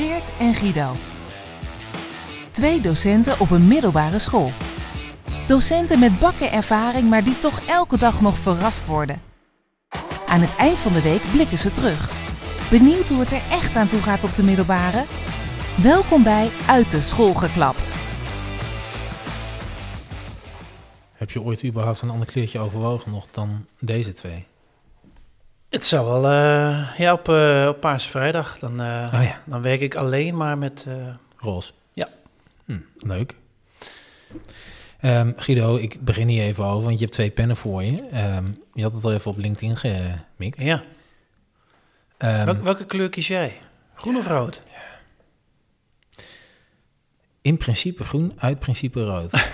Geert en Guido. Twee docenten op een middelbare school. Docenten met bakken ervaring, maar die toch elke dag nog verrast worden. Aan het eind van de week blikken ze terug. Benieuwd hoe het er echt aan toe gaat op de middelbare? Welkom bij Uit de School geklapt. Heb je ooit überhaupt een ander kleertje overwogen nog dan deze twee? Het zou wel, eh, ja, op, eh op Paarse Vrijdag. Dan, eh, Oh ja. dan werk ik alleen maar met. Roze. Ja. Hm, leuk. Ehm, Guido, ik begin hier even over, want je hebt twee pennen voor je. Ehm, je had het al even op LinkedIn gemikt. ja. Ehm, Welke, welke kleur kies jij? Groen of rood? in principe groen, uit principe rood.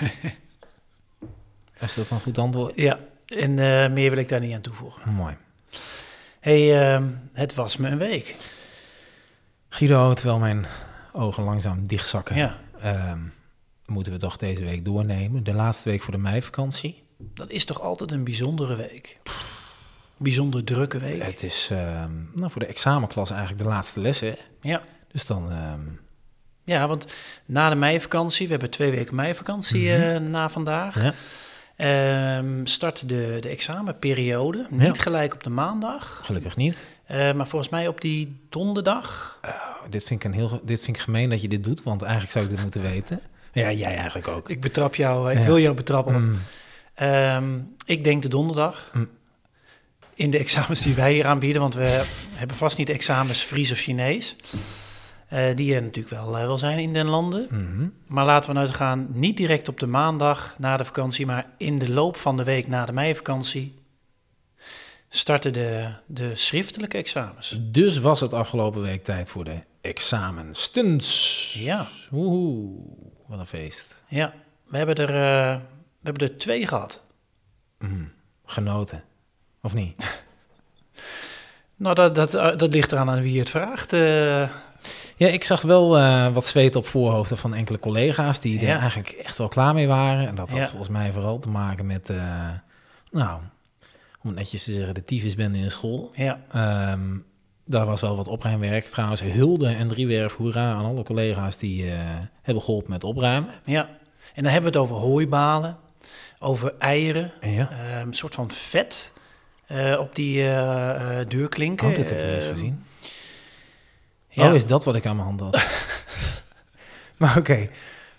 Is dat een goed antwoord? Ja. En meer wil ik daar niet aan toevoegen. Mooi. Hey, ehm, het was me een week. Guido, terwijl mijn ogen langzaam dichtzakken, Ja. ehm, moeten we toch deze week doornemen. De laatste week voor de meivakantie. Dat is toch altijd een bijzondere week. Bijzonder drukke week. Het is ehm, nou, voor de examenklas eigenlijk de laatste lessen. Ja. Dus dan, ja, want na de meivakantie, we hebben twee weken meivakantie Mhm. eh, na vandaag, ja, ehm, start de, de examenperiode. Niet gelijk op de maandag, gelukkig niet. eh, maar volgens mij op die donderdag. Oh, dit, vind ik een heel, dit vind ik gemeen dat je dit doet, want eigenlijk zou ik dit moeten weten. Ja, jij eigenlijk ook. Ik betrap jou, ik Ja. wil jou betrappen. Mm, Ehm, ik denk de donderdag. Mm. In de examens die wij hier aanbieden, want we hebben vast niet examens Fries of Chinees. Eh, die er natuurlijk wel, eh, wel zijn in den landen. mhm. Maar laten we uitgaan, niet direct op de maandag na de vakantie, maar in de loop van de week na de meivakantie starten de, de schriftelijke examens. Dus was het afgelopen week tijd voor de examenstunts. Ja. Woehoe, wat een feest. Ja, we hebben er, eh, we hebben er twee gehad. Mm, genoten. Of niet? Nou, dat, dat, dat ligt eraan aan wie het vraagt. eh. Ja, ik zag wel eh, wat zweet op voorhoofden van enkele collega's die er Ja. eigenlijk echt wel klaar mee waren. En dat had Ja. volgens mij vooral te maken met, eh, nou, om het netjes te zeggen, de tyfusbende in school. ja, Ehm, daar was wel wat opruimwerk. Trouwens, hulde en driewerf, hoera aan alle collega's die eh, hebben geholpen met opruimen. ja. En dan hebben we het over hooibalen, over eieren, En ja, eh, een soort van vet op die deurklinken. oh, heb ik niet eens gezien. Ja. Oh, is dat wat ik aan mijn hand had? maar oké.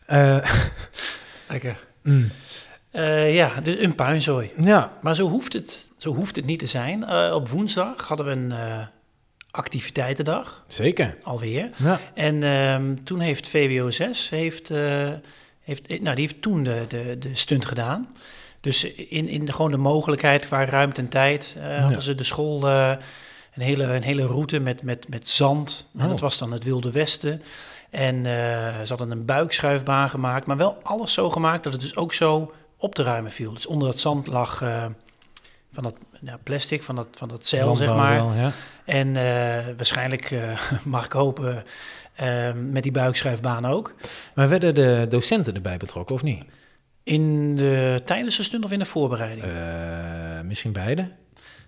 Eh, Lekker. mm, Eh, ja, dus een puinzooi. ja, Maar zo hoeft het, zo hoeft het niet te zijn. Eh, op woensdag hadden we een eh, activiteitendag, zeker. alweer. Ja. En ehm, toen heeft VWO 6, heeft, eh, heeft, nou, die heeft toen de, de, de stunt gedaan. Dus in, in de, gewoon de mogelijkheid qua ruimte en tijd eh, hadden Ja. ze de school eh, een, hele, een hele route met, met, met zand. En Oh. dat was dan het Wilde Westen. En eh, ze hadden een buikschuifbaan gemaakt, maar wel alles zo gemaakt dat het dus ook zo op te ruimen viel. Dus onder dat zand lag eh, van dat ja, plastic, van dat, van dat zeil, zeg maar. Ja. En eh, waarschijnlijk, mag ik hopen, eh, met die buikschuifbaan ook. Maar werden de docenten erbij betrokken of niet? In de, tijdens de stunt of in de voorbereiding? Misschien beide.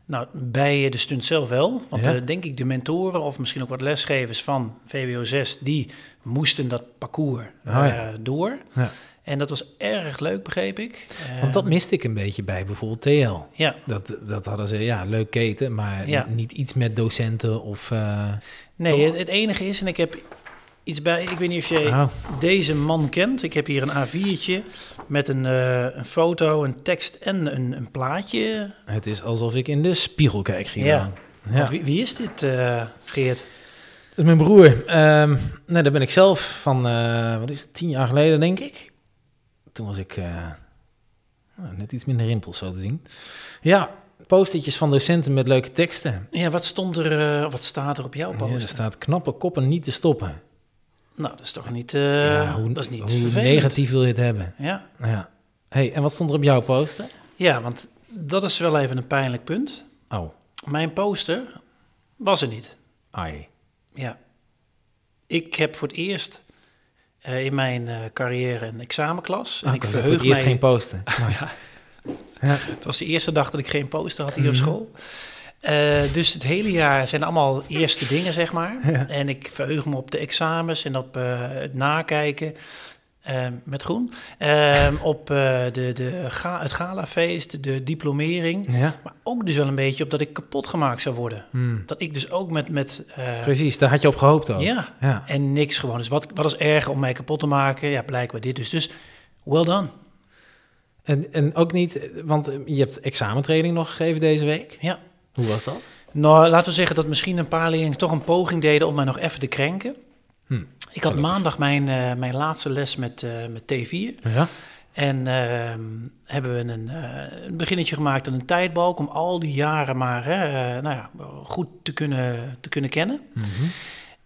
Nou, bij de stunt zelf wel. Want Ja. eh, denk ik de mentoren of misschien ook wat lesgevers van VWO 6... die moesten dat parcours Oh ja. eh, door. Ja. En dat was erg leuk, begreep ik. Eh, Want dat miste ik een beetje bij bijvoorbeeld TL. Ja, Dat, dat hadden ze, ja, leuk keten, maar Ja. niet iets met docenten of... eh, nee, het enige is, en ik heb iets bij... Ik weet niet of jij oh, deze man kent. Ik heb hier een A4'tje met een, eh, een foto, een tekst en een, een plaatje. het is alsof ik in de spiegel kijk, Guido. Ja. Ja. Wie, wie is dit, eh, Geert? Dat is mijn broer. Ehm nee, daar ben ik zelf van, eh, wat is het, tien jaar geleden, denk ik. Toen was ik nou, net iets minder rimpels, zo te zien. Ja, postertjes van docenten met leuke teksten. Ja, wat stond er, wat staat er op jouw Ja, poster? er staat knappe koppen niet te stoppen. Nou, dat is toch niet, ja, hoe, dat is niet hoe vervelend. negatief wil je het hebben? Ja. Ja. Hey, en wat stond er op jouw poster? ja, want dat is wel even een pijnlijk punt. Oh, Mijn poster was er niet. ai. Ja. Ik heb voor het eerst eh, in mijn eh, carrière een examenklas. En Oh, ik was voor verheug het eerst mij... geen poster. Het was de eerste dag dat ik geen poster had hier Mhm. op school. Eh, dus het hele jaar zijn allemaal eerste dingen, zeg maar. En ik verheug me op de examens en op eh, het nakijken. eh, met groen. Ehm, op eh, de, de ga, het galafeest, de diplomering. Ja. Maar ook dus wel een beetje op dat ik kapot gemaakt zou worden. Hmm. Dat ik dus ook met... met Precies, daar had je op gehoopt ook. ja, Ja. en niks gewoon. Dus wat, wat is erger om mij kapot te maken? Ja, blijkbaar dit dus. Dus well done. En, en ook niet, want je hebt examentraining nog gegeven deze week. Ja. Hoe was dat? Nou, laten we zeggen dat misschien een paar leerlingen toch een poging deden om mij nog even te krenken. Hm. Ik had maandag mijn, eh, mijn laatste les met, eh, met T4. Ja. En ehm, hebben we een, eh, een beginnetje gemaakt aan een tijdbalk om al die jaren maar nou ja, goed te kunnen, te kunnen kennen. Mhm.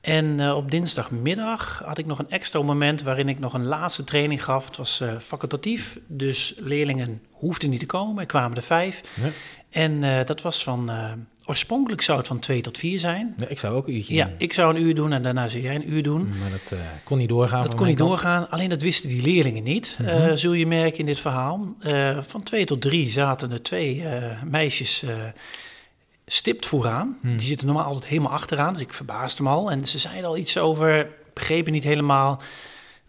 En op dinsdagmiddag had ik nog een extra moment waarin ik nog een laatste training gaf. Het was facultatief, dus leerlingen hoefden niet te komen. Er kwamen er vijf. Ja. En eh, dat was van, eh, oorspronkelijk zou het van twee tot vier zijn. Ja, ik zou ook een uurtje Ja, doen. ik zou een uur doen en daarna zou jij een uur doen. Maar dat eh, kon niet doorgaan. Dat kon niet kant. doorgaan, alleen dat wisten die leerlingen niet, Mhm. zul je merken in dit verhaal. Van twee tot drie zaten er twee meisjes stipt vooraan. Mhm. Die zitten normaal altijd helemaal achteraan, dus ik verbaasde me al. En ze zeiden al iets over, begrepen niet helemaal.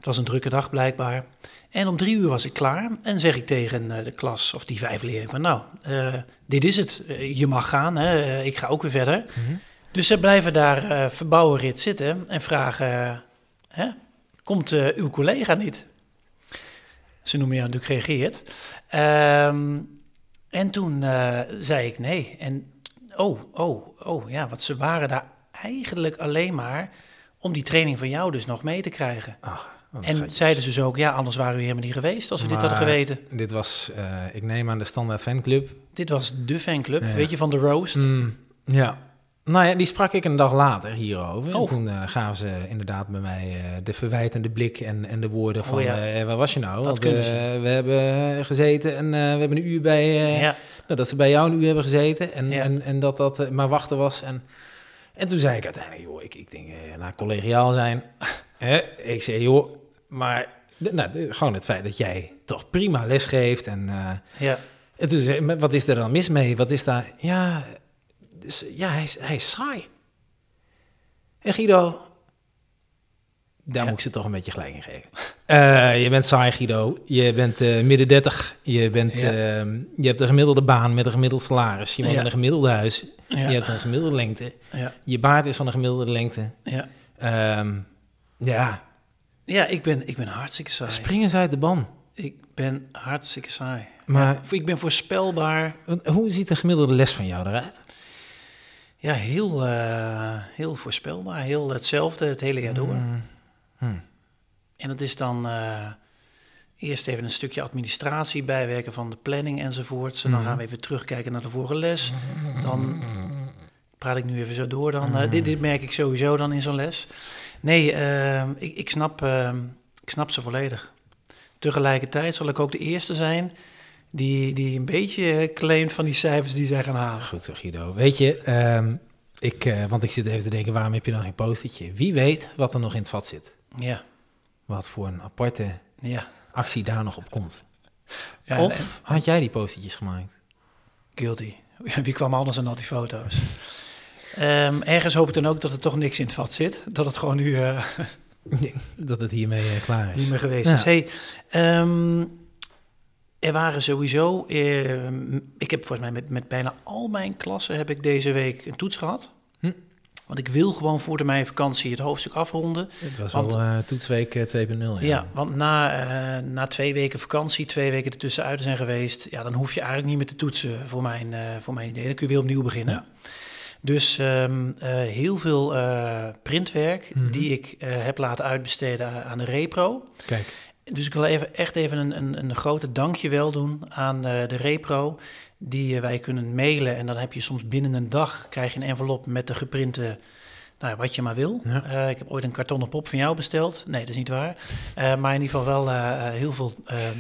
Het was een drukke dag blijkbaar. En om drie uur was ik klaar en zeg ik tegen eh, de klas, of die vijf leerlingen, van nou, eh, dit is het. Eh, je mag gaan, hè. Ik ga ook weer verder. Mhm. Dus ze blijven daar eh verbouwenrit zitten en vragen, hè, komt uw collega niet? Ze noemen jou natuurlijk geen Geert. Ehm, en toen zei ik nee. En oh, oh, oh, ja, want ze waren daar eigenlijk alleen maar om die training van jou dus nog mee te krijgen. Ach, wat En zeiden ze dus ook, ja, anders waren we helemaal niet geweest als we dit hadden geweten. Dit was, eh, ik neem aan de standaard fanclub. Dit was de fanclub, Ja. weet je, van de roast. Mm, ja. Nou ja, die sprak ik een dag later hierover. En Oh. toen eh, gaven ze inderdaad bij mij eh, de verwijtende blik en, en de woorden Oh van... ja. waar was je nou? Dat Want we hebben gezeten en we hebben een uur bij... ja, nou, dat ze bij jou een uur hebben gezeten en, Ja. en, en dat dat maar wachten was. En, en toen zei ik uiteindelijk, joh, ik, ik denk, nou, collegiaal zijn. Hè? Ik zei, joh, maar nou, gewoon het feit dat jij toch prima les geeft. En, eh, ja. en toen zei maar wat is er dan mis mee? Wat is daar? Ja, dus, ja hij, is, hij is saai. En Guido, daar Ja. moet ik ze toch een beetje gelijk in geven. Eh, je bent saai, Guido. Je bent eh, midden 30. Je, bent, Ja. ehm, je hebt een gemiddelde baan met een gemiddeld salaris. Je woont Ja. in een gemiddeld huis. Je hebt een gemiddelde lengte. Je baard is van een gemiddelde lengte. ja. Ehm, ja, ja ik, ben, ik ben hartstikke saai. spring eens uit de ban. Ik ben hartstikke saai. Maar Ja, ik ben voorspelbaar. hoe ziet een gemiddelde les van jou eruit? Ja, heel, eh, heel voorspelbaar. Heel hetzelfde het hele jaar door. Mm, hm. En dat is dan eh, eerst even een stukje administratie bijwerken van de planning enzovoorts. En dan Mhm. gaan we even terugkijken naar de vorige les. Dan praat ik nu even zo door. Dan, eh, dit, dit merk ik sowieso dan in zo'n les. Nee, eh, ik, ik, snap, eh, ik snap ze volledig. Tegelijkertijd zal ik ook de eerste zijn die, die een beetje claimt van die cijfers die zij gaan halen. Goed zo, Guido. Weet je, ehm, ik, eh, want ik zit even te denken, waarom heb je dan geen postertje? Wie weet wat er nog in het vat zit? Ja, Wat voor een aparte ja. actie daar nog op komt. ja en- of had jij die postertjes gemaakt? Guilty. Wie kwam anders aan al die foto's? Ehm, ergens hoop ik dan ook dat er toch niks in het vat zit. Dat het gewoon nu eh, dat het hiermee eh, klaar is. niet meer geweest Ja. is. Hey, ehm, er waren sowieso... ehm, ik heb volgens mij met, met bijna al mijn klassen heb ik deze week een toets gehad. Hm. Want ik wil gewoon voor de mijn vakantie het hoofdstuk afronden. Het was Want- wel eh, toetsweek eh, 2.0. Ja. Ja, want na, na twee weken vakantie, twee weken ertussenuit zijn geweest, ja, dan hoef je eigenlijk niet meer te toetsen voor mijn, eh, voor mijn idee. Dan kun je weer opnieuw beginnen. Ja. Dus ehm, eh, heel veel eh, printwerk Mhm. die ik eh, heb laten uitbesteden aan de Repro. Kijk, Dus ik wil even, echt even een, een, een grote dankjewel doen aan de Repro. Die wij kunnen mailen en dan heb je soms binnen een dag krijg je een envelop met de geprinte, nou, wat je maar wil. Ja. Ik heb ooit een kartonnen pop van jou besteld. Nee, dat is niet waar. Maar in ieder geval wel heel, veel, ehm,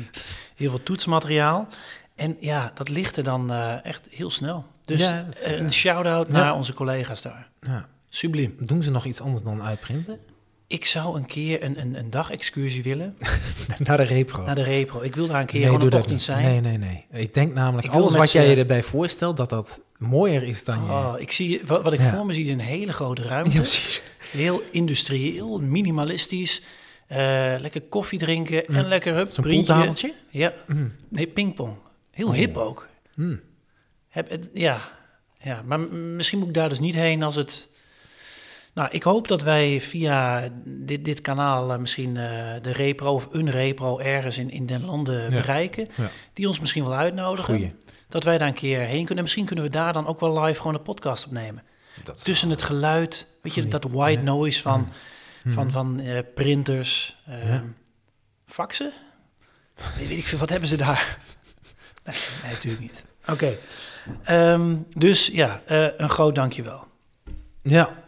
heel veel toetsmateriaal. En ja, dat ligt er dan echt heel snel. Dus Ja, dat is, eh, een shout-out naar onze collega's daar. ja. Subliem. doen ze nog iets anders dan uitprinten? Ik zou een keer een, een, een dagexcursie willen Naar de repro. naar de Repro. Ik wil daar een keer nee, gewoon ochtend niet. zijn. Nee, nee, nee. Ik denk namelijk, Ik alles wat jij je erbij voorstelt, dat dat mooier is dan je... Oh, ik zie, wat, wat ik Ja. voor me zie is een hele grote ruimte. Ja, precies. Heel industrieel, minimalistisch. Eh, lekker koffie drinken en Ja. lekker hup, Zo'n? Ja, Mm. nee, pingpong. Heel Oh. hip ook. Mm. Heb, het- ja. ja, maar misschien moet ik daar dus niet heen als het... Nou, ik hoop dat wij via dit, dit kanaal eh, misschien eh, de repro of een repro ergens in, in den landen Ja. bereiken. Ja. Die ons misschien wel uitnodigen. Goeie. Dat wij daar een keer heen kunnen. En misschien kunnen we daar dan ook wel live gewoon een podcast opnemen. Dat Tussen het geluid, weet je, dat white noise van, van, van eh, printers, eh, Ja. faxen. Weet, weet ik veel, wat hebben ze daar? Nee, nee natuurlijk niet. Oké, Ehm, dus ja, eh, een groot dankjewel. Ja,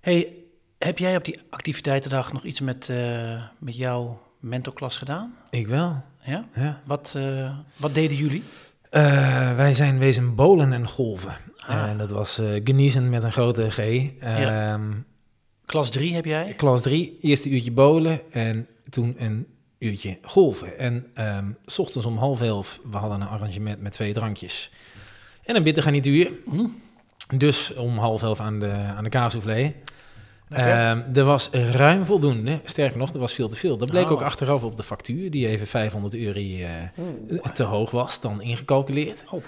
Hey, heb jij op die activiteitendag nog iets met, eh, met jouw mentorklas gedaan? ik wel. Ja? Ja. Wat, eh, wat deden jullie? Wij zijn wezen bowlen en golven. Ah. En dat was geniezen met een grote G. Ja. Ehm, Klas 3 heb jij? Klas 3, eerste uurtje bowlen en toen een uurtje golven. En ehm, s ochtends om half elf, we hadden een arrangement met twee drankjes. En een bittergarnituur. Hm? Dus om half elf aan de, aan de kaassoufflé. Lekker. Ehm, er was ruim voldoende. Sterker nog, er was veel te veel. Dat bleek Oh. ook achteraf op de factuur, die even 500 euro eh, te hoog was dan ingecalculeerd. Oh.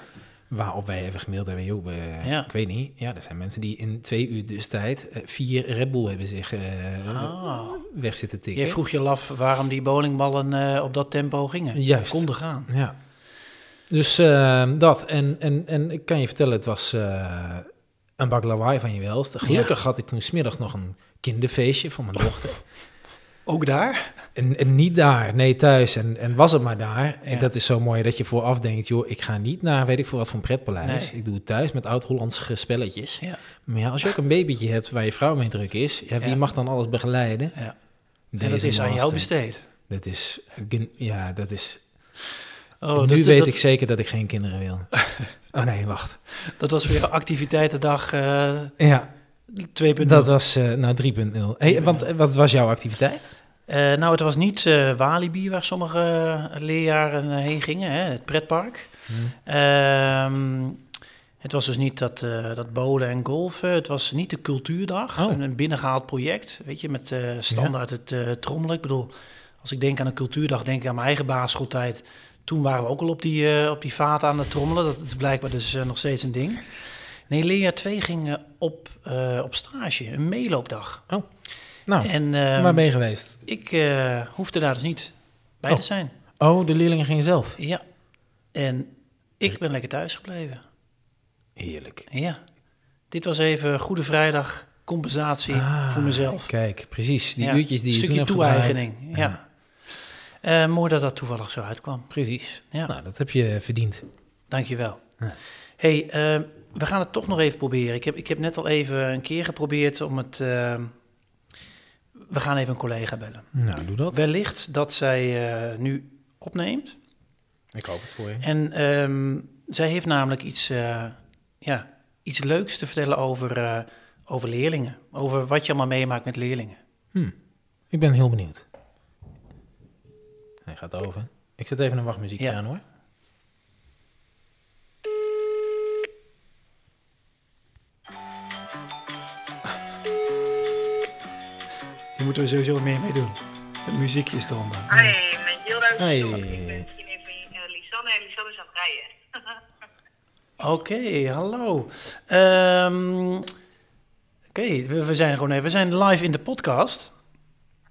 Waarop wij even gemaild hebben, joh, eh, Ja. ik weet niet. Ja, er zijn mensen die in twee uur dus tijd eh, vier Red Bull hebben zich Ah. weg zitten tikken. Jij vroeg je al af waarom die bowlingballen op dat tempo gingen. Juist. Konden gaan. Ja. Dus eh, dat. En, en, en ik kan je vertellen, het was een bak lawaai van je welste. Gelukkig had ik toen smiddags nog een kinderfeestje van mijn dochter. Ook daar? En, en niet daar, nee, thuis. En, en was het maar daar. Ja. En dat is zo mooi dat je vooraf denkt, joh, ik ga niet naar, weet ik veel wat voor een pretpaleis. Nee. Ik doe het thuis met oud-Hollandse spelletjes. Ja. Maar ja, als je ook een babytje hebt waar je vrouw mee druk is, ja, wie mag dan alles begeleiden? ja. En dat is aan jou besteed. Dat is, ja, dat is... Oh, nu dus weet dat, ik zeker dat ik geen kinderen wil. oh nee, wacht. dat was weer activiteitendag eh Ja, 2.0. dat was eh nou 3.0. Hey, want eh, wat was jouw activiteit? Eh, nou, het was niet Walibi waar sommige leerjaren heen gingen, hè, het pretpark. Ehm, het was dus niet dat, dat bowlen en golfen. Het was niet de cultuurdag. Oh. Een, binnengehaald project, weet je, met standaard het trommelen. Ik bedoel, als ik denk aan een cultuurdag, denk ik aan mijn eigen basisschooltijd. Toen waren we ook al op die, op die vaat aan het trommelen. Dat is blijkbaar dus nog steeds een ding. Nee, leerjaar 2 ging op, eh, op stage, een meeloopdag. Nou, en ehm, waar ben je geweest? ik eh, hoefde daar dus niet bij Oh. te zijn. Oh, de leerlingen gingen zelf. Ja. En ik ben lekker thuis gebleven. Heerlijk. Ja. Dit was even Goede Vrijdag compensatie Ah, voor mezelf. Kijk, precies. Die Ja, uurtjes die je toen hebt toe-eigening. Ja. Eh, mooi dat dat toevallig zo uitkwam. Precies. Ja. Nou, dat heb je verdiend. Dankjewel. Ja. Hey, eh, we gaan het toch nog even proberen. Ik heb, ik heb net al even een keer geprobeerd om het... eh, we gaan even een collega bellen. Nou, doe dat. Wellicht dat zij eh, nu opneemt. Ik hoop het voor je. En ehm, zij heeft namelijk iets, eh, ja, iets leuks te vertellen over, eh, over leerlingen. Over wat je allemaal meemaakt met leerlingen. Hm. Ik ben heel benieuwd. Hij gaat over. Ik zet even een wachtmuziekje Ja. aan hoor. Hier moeten we sowieso meer mee doen. Het muziekje is eronder. Hoi, met Jilda Hey. Hey. Ik ben vriendin van uh, Lisanne en Lisanne is aan het rijden. Oké, hallo. Ehm, Oké, we, we zijn gewoon even, we zijn live in de podcast.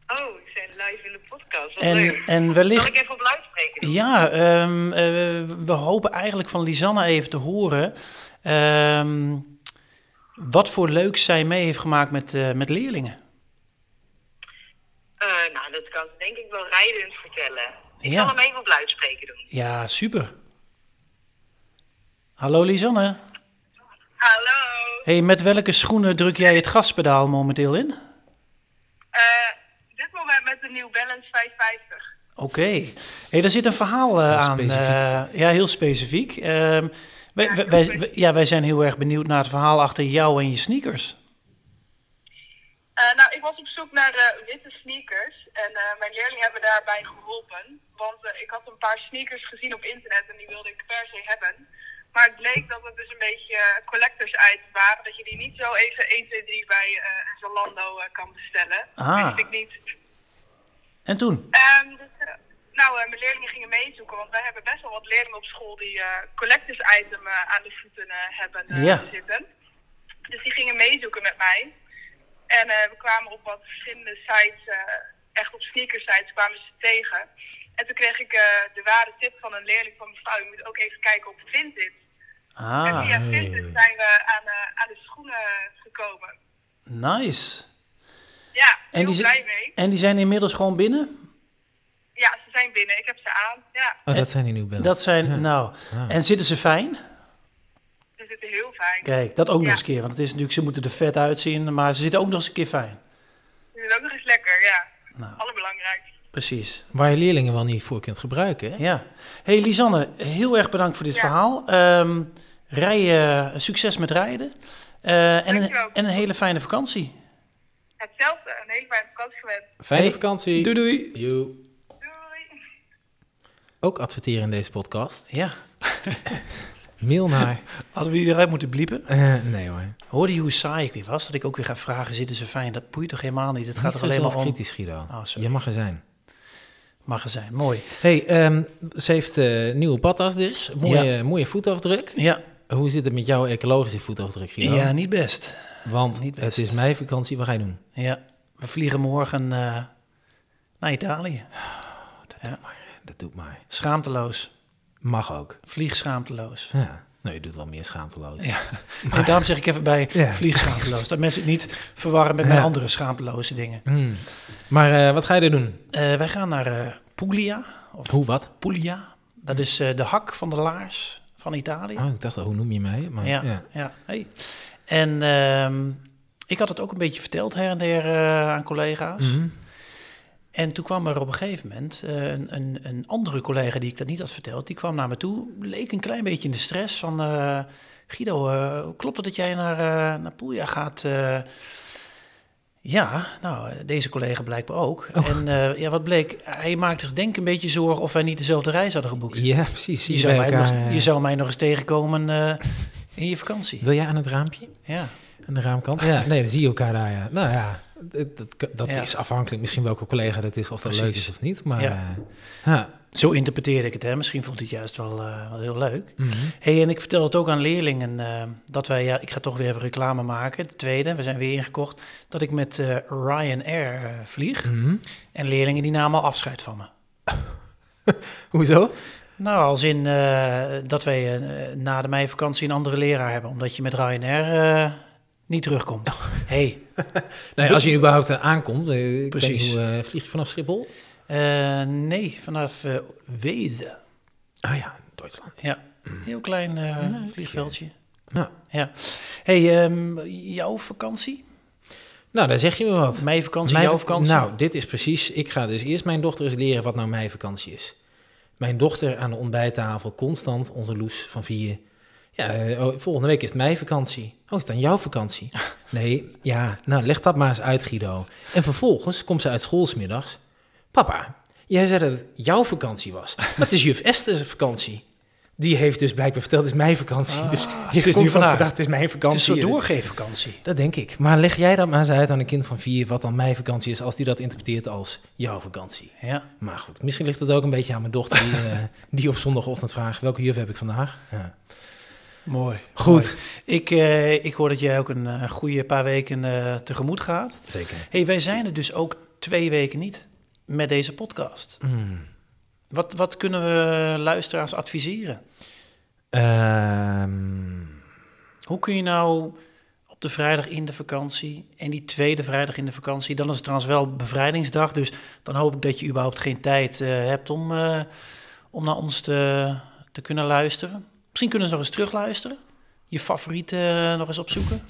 Oh, ik zijn live in de podcast. Wat En, leuk. en Zal wellicht... ik even op luidspreker doen? Ja, ehm, eh, we hopen eigenlijk van Lisanne even te horen... ehm, wat voor leuks zij mee heeft gemaakt met, eh, met leerlingen. Nou, dat kan denk ik wel rijdend vertellen. Ik Ja. zal hem even op luidspreker doen. Ja, super. Hallo Lisanne. Hallo. Hey, met welke schoenen druk jij het gaspedaal momenteel in? Eh, dit moment met de New Balance 550. Oké. Hey, daar zit een verhaal eh, aan. specifiek. eh, ja, heel specifiek. Ehm, wij, Ja, wij, ja, wij zijn heel erg benieuwd naar het verhaal achter jou en je sneakers. Eh, nou, ik was op zoek naar eh, witte sneakers. En eh, mijn leerlingen hebben daarbij geholpen. Want eh, ik had een paar sneakers gezien op internet en die wilde ik per se hebben. Maar het bleek dat het dus een beetje collectors items waren. Dat je die niet zo even 1, 2, 3 bij eh Zalando kan bestellen. Ah. Wist ik niet. En toen? Ehm, dus, nou, mijn leerlingen gingen meezoeken, want wij hebben best wel wat leerlingen op school die collectors item eh, aan de voeten hebben Ja. zitten. Dus die gingen meezoeken met mij. En we kwamen op wat verschillende sites, echt op sneaker sites kwamen ze tegen. En toen kreeg ik eh, de ware tip van een leerling van mevrouw, je moet ook even kijken op Vinted. en Ah, via hey. Vinted zijn we aan, eh, aan de schoenen gekomen. nice. Ja, En die, zi- blij mee. en die zijn inmiddels gewoon binnen? Ja, ze zijn binnen. Ik heb ze aan. Ja, Oh, dat zijn die nu bellen. Dat zijn, Ja. nou. Ah. En zitten ze fijn? ze zitten heel fijn. Kijk, dat ook nog eens een keer. Want het is natuurlijk, ze moeten er vet uitzien, maar ze zitten ook nog eens een keer fijn. Ze zitten ook nog eens lekker, ja. Nou. Allerbelangrijkste. Precies. Waar je leerlingen wel niet voor kunt gebruiken. Hè? Ja. hey, Lisanne, heel erg bedankt voor dit Ja. verhaal. Ehm rij, eh, succes met rijden. Eh, en, een, en een hele fijne vakantie. Hetzelfde, een hele fijne vakantie gewenst. Fijne Hey, vakantie. Doei doei. Joe. Doei! Ook adverteren in deze podcast. Ja, Mail naar... hadden we die eruit moeten bliepen? Eh, nee hoor. Hoorde je hoe saai ik weer was? Dat ik ook weer ga vragen, zitten ze fijn? Dat boeit toch helemaal niet? Het gaat Niet toch alleen maar om kritisch, Guido. Oh, sorry. je mag er zijn. magazijn. Mooi. hey, ehm, ze heeft eh, nieuwe patas dus. Mooie, mooie voetafdruk. Ja, Hoe zit het met jouw ecologische voetafdruk, Guido? ja niet best. Want niet het is meivakantie. Wat ga je doen? Ja, we vliegen morgen eh, naar Italië. Ja. Dat doet maar. Schaamteloos. Mag ook. Vlieg schaamteloos. Ja. Nou, je doet wel meer schaamteloos. Ja. En daarom zeg ik even bij Ja. vlieg schaamteloos. Dat mensen het niet verwarren met mijn Ja. andere schaamteloze dingen. Hmm. Maar eh, wat ga je er doen? Eh, wij gaan naar eh Puglia. Of Hoe, wat? Puglia. Dat is de hak van de laars van Italië. Oh, ik dacht al, hoe noem je mij? Maar, ja, ja. ja. Hey. En ehm, ik had het ook een beetje verteld her en der aan collega's. Mhm. En toen kwam er op een gegeven moment eh, een, een, een andere collega die ik dat niet had verteld, die kwam naar me toe, leek een klein beetje in de stress van eh, Guido, eh, klopt het dat jij naar, eh naar Puglia gaat? Ja, nou, deze collega blijkbaar ook. Oh. En ja, wat bleek, hij maakte zich denk ik een beetje zorgen of wij niet dezelfde reis hadden geboekt. Ja, precies. Je, je zou mij nog, elkaar, je zou mij nog eens tegenkomen in je vakantie. Wil jij aan het raampje? Ja, Aan de raamkant? Ja, nee, dan zie je elkaar daar. Ja. Nou ja, dat, dat, Ja. is afhankelijk misschien welke collega dat is, of dat leuk is of niet. Maar Ja. ja. zo interpreteerde ik het. Hè. Misschien vond hij het juist wel, eh, wel heel leuk. Mhm. Hey, en ik vertel het ook aan leerlingen eh, dat wij, ja, ik ga toch weer even reclame maken. De tweede, we zijn weer ingekocht, dat ik met eh, Ryanair eh, vlieg. Mhm. En leerlingen die namen al afscheid van me. Hoezo? Nou, als in eh, dat wij eh, na de meivakantie een andere leraar hebben, omdat je met Ryanair eh, niet terugkomt. Hey, Nee, als je überhaupt eh, aankomt, eh, Precies. hoe, eh, vlieg je vanaf Schiphol? eh, nee, vanaf eh, Wezen. Ah ja, Duitsland. Ja, heel klein eh, Nee, vliegveldje. Nou, Ja. Hey, ehm, jouw vakantie? nou, daar zeg je me wat. Mijn vakantie, Mijn jouw vak- vakantie? Nou, dit is precies. Ik ga dus eerst mijn dochter eens leren wat nou mijn vakantie is. Mijn dochter aan de ontbijttafel, constant, onze Loes van vier. Ja, oh, volgende week is het mijn vakantie. Oh, is het dan jouw vakantie? Nee, ja, nou leg dat maar eens uit, Guido. En vervolgens komt ze uit school 's middags. Papa, jij zei dat het jouw vakantie was. Maar het is juf Esther's vakantie. Die heeft dus blijkbaar verteld, het is mijn vakantie. Ah, dus het je is nu nu van vandaag. gedacht, het is mijn het is vakantie. soort doorgeefvakantie. Dat denk ik. Maar leg jij dat maar eens uit aan een kind van vier, wat dan mijn vakantie is, als die dat interpreteert als jouw vakantie. Ja. Maar goed, misschien ligt het ook een beetje aan mijn dochter, die, eh, die op zondagochtend vraagt, welke juf heb ik vandaag? Ja. Mooi. Goed. Mooi. Ik, eh, ik hoor dat jij ook een eh, goede paar weken eh, tegemoet gaat. Zeker. hey, wij zijn er dus ook twee weken niet met deze podcast. Hmm. Wat, wat kunnen we luisteraars adviseren? Ehm, Hoe kun je nou op de vrijdag in de vakantie en die tweede vrijdag in de vakantie, dan is het trouwens wel bevrijdingsdag, dus dan hoop ik dat je überhaupt geen tijd hebt om, om naar ons te, te kunnen luisteren. Misschien kunnen ze nog eens terugluisteren, je favorieten eh, nog eens opzoeken.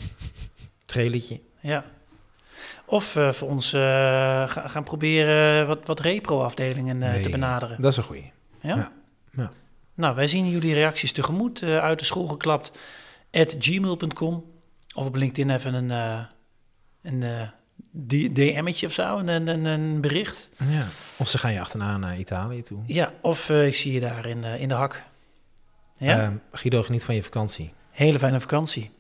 trailertje. Ja. Of eh, voor ons eh, ga- gaan proberen wat, wat repro-afdelingen Nee, te benaderen. Dat is een goeie. Ja? Ja. Ja. Nou, wij zien jullie reacties tegemoet. uit de school geklapt at gmail.com. Of op LinkedIn even een, een DM'tje of zo, een, een, een- bericht. Ja. Of ze gaan je achterna naar Italië toe. Ja, of ik zie je daar in, in de hak. Ja? Ehm, Guido, geniet van je vakantie. Hele fijne vakantie.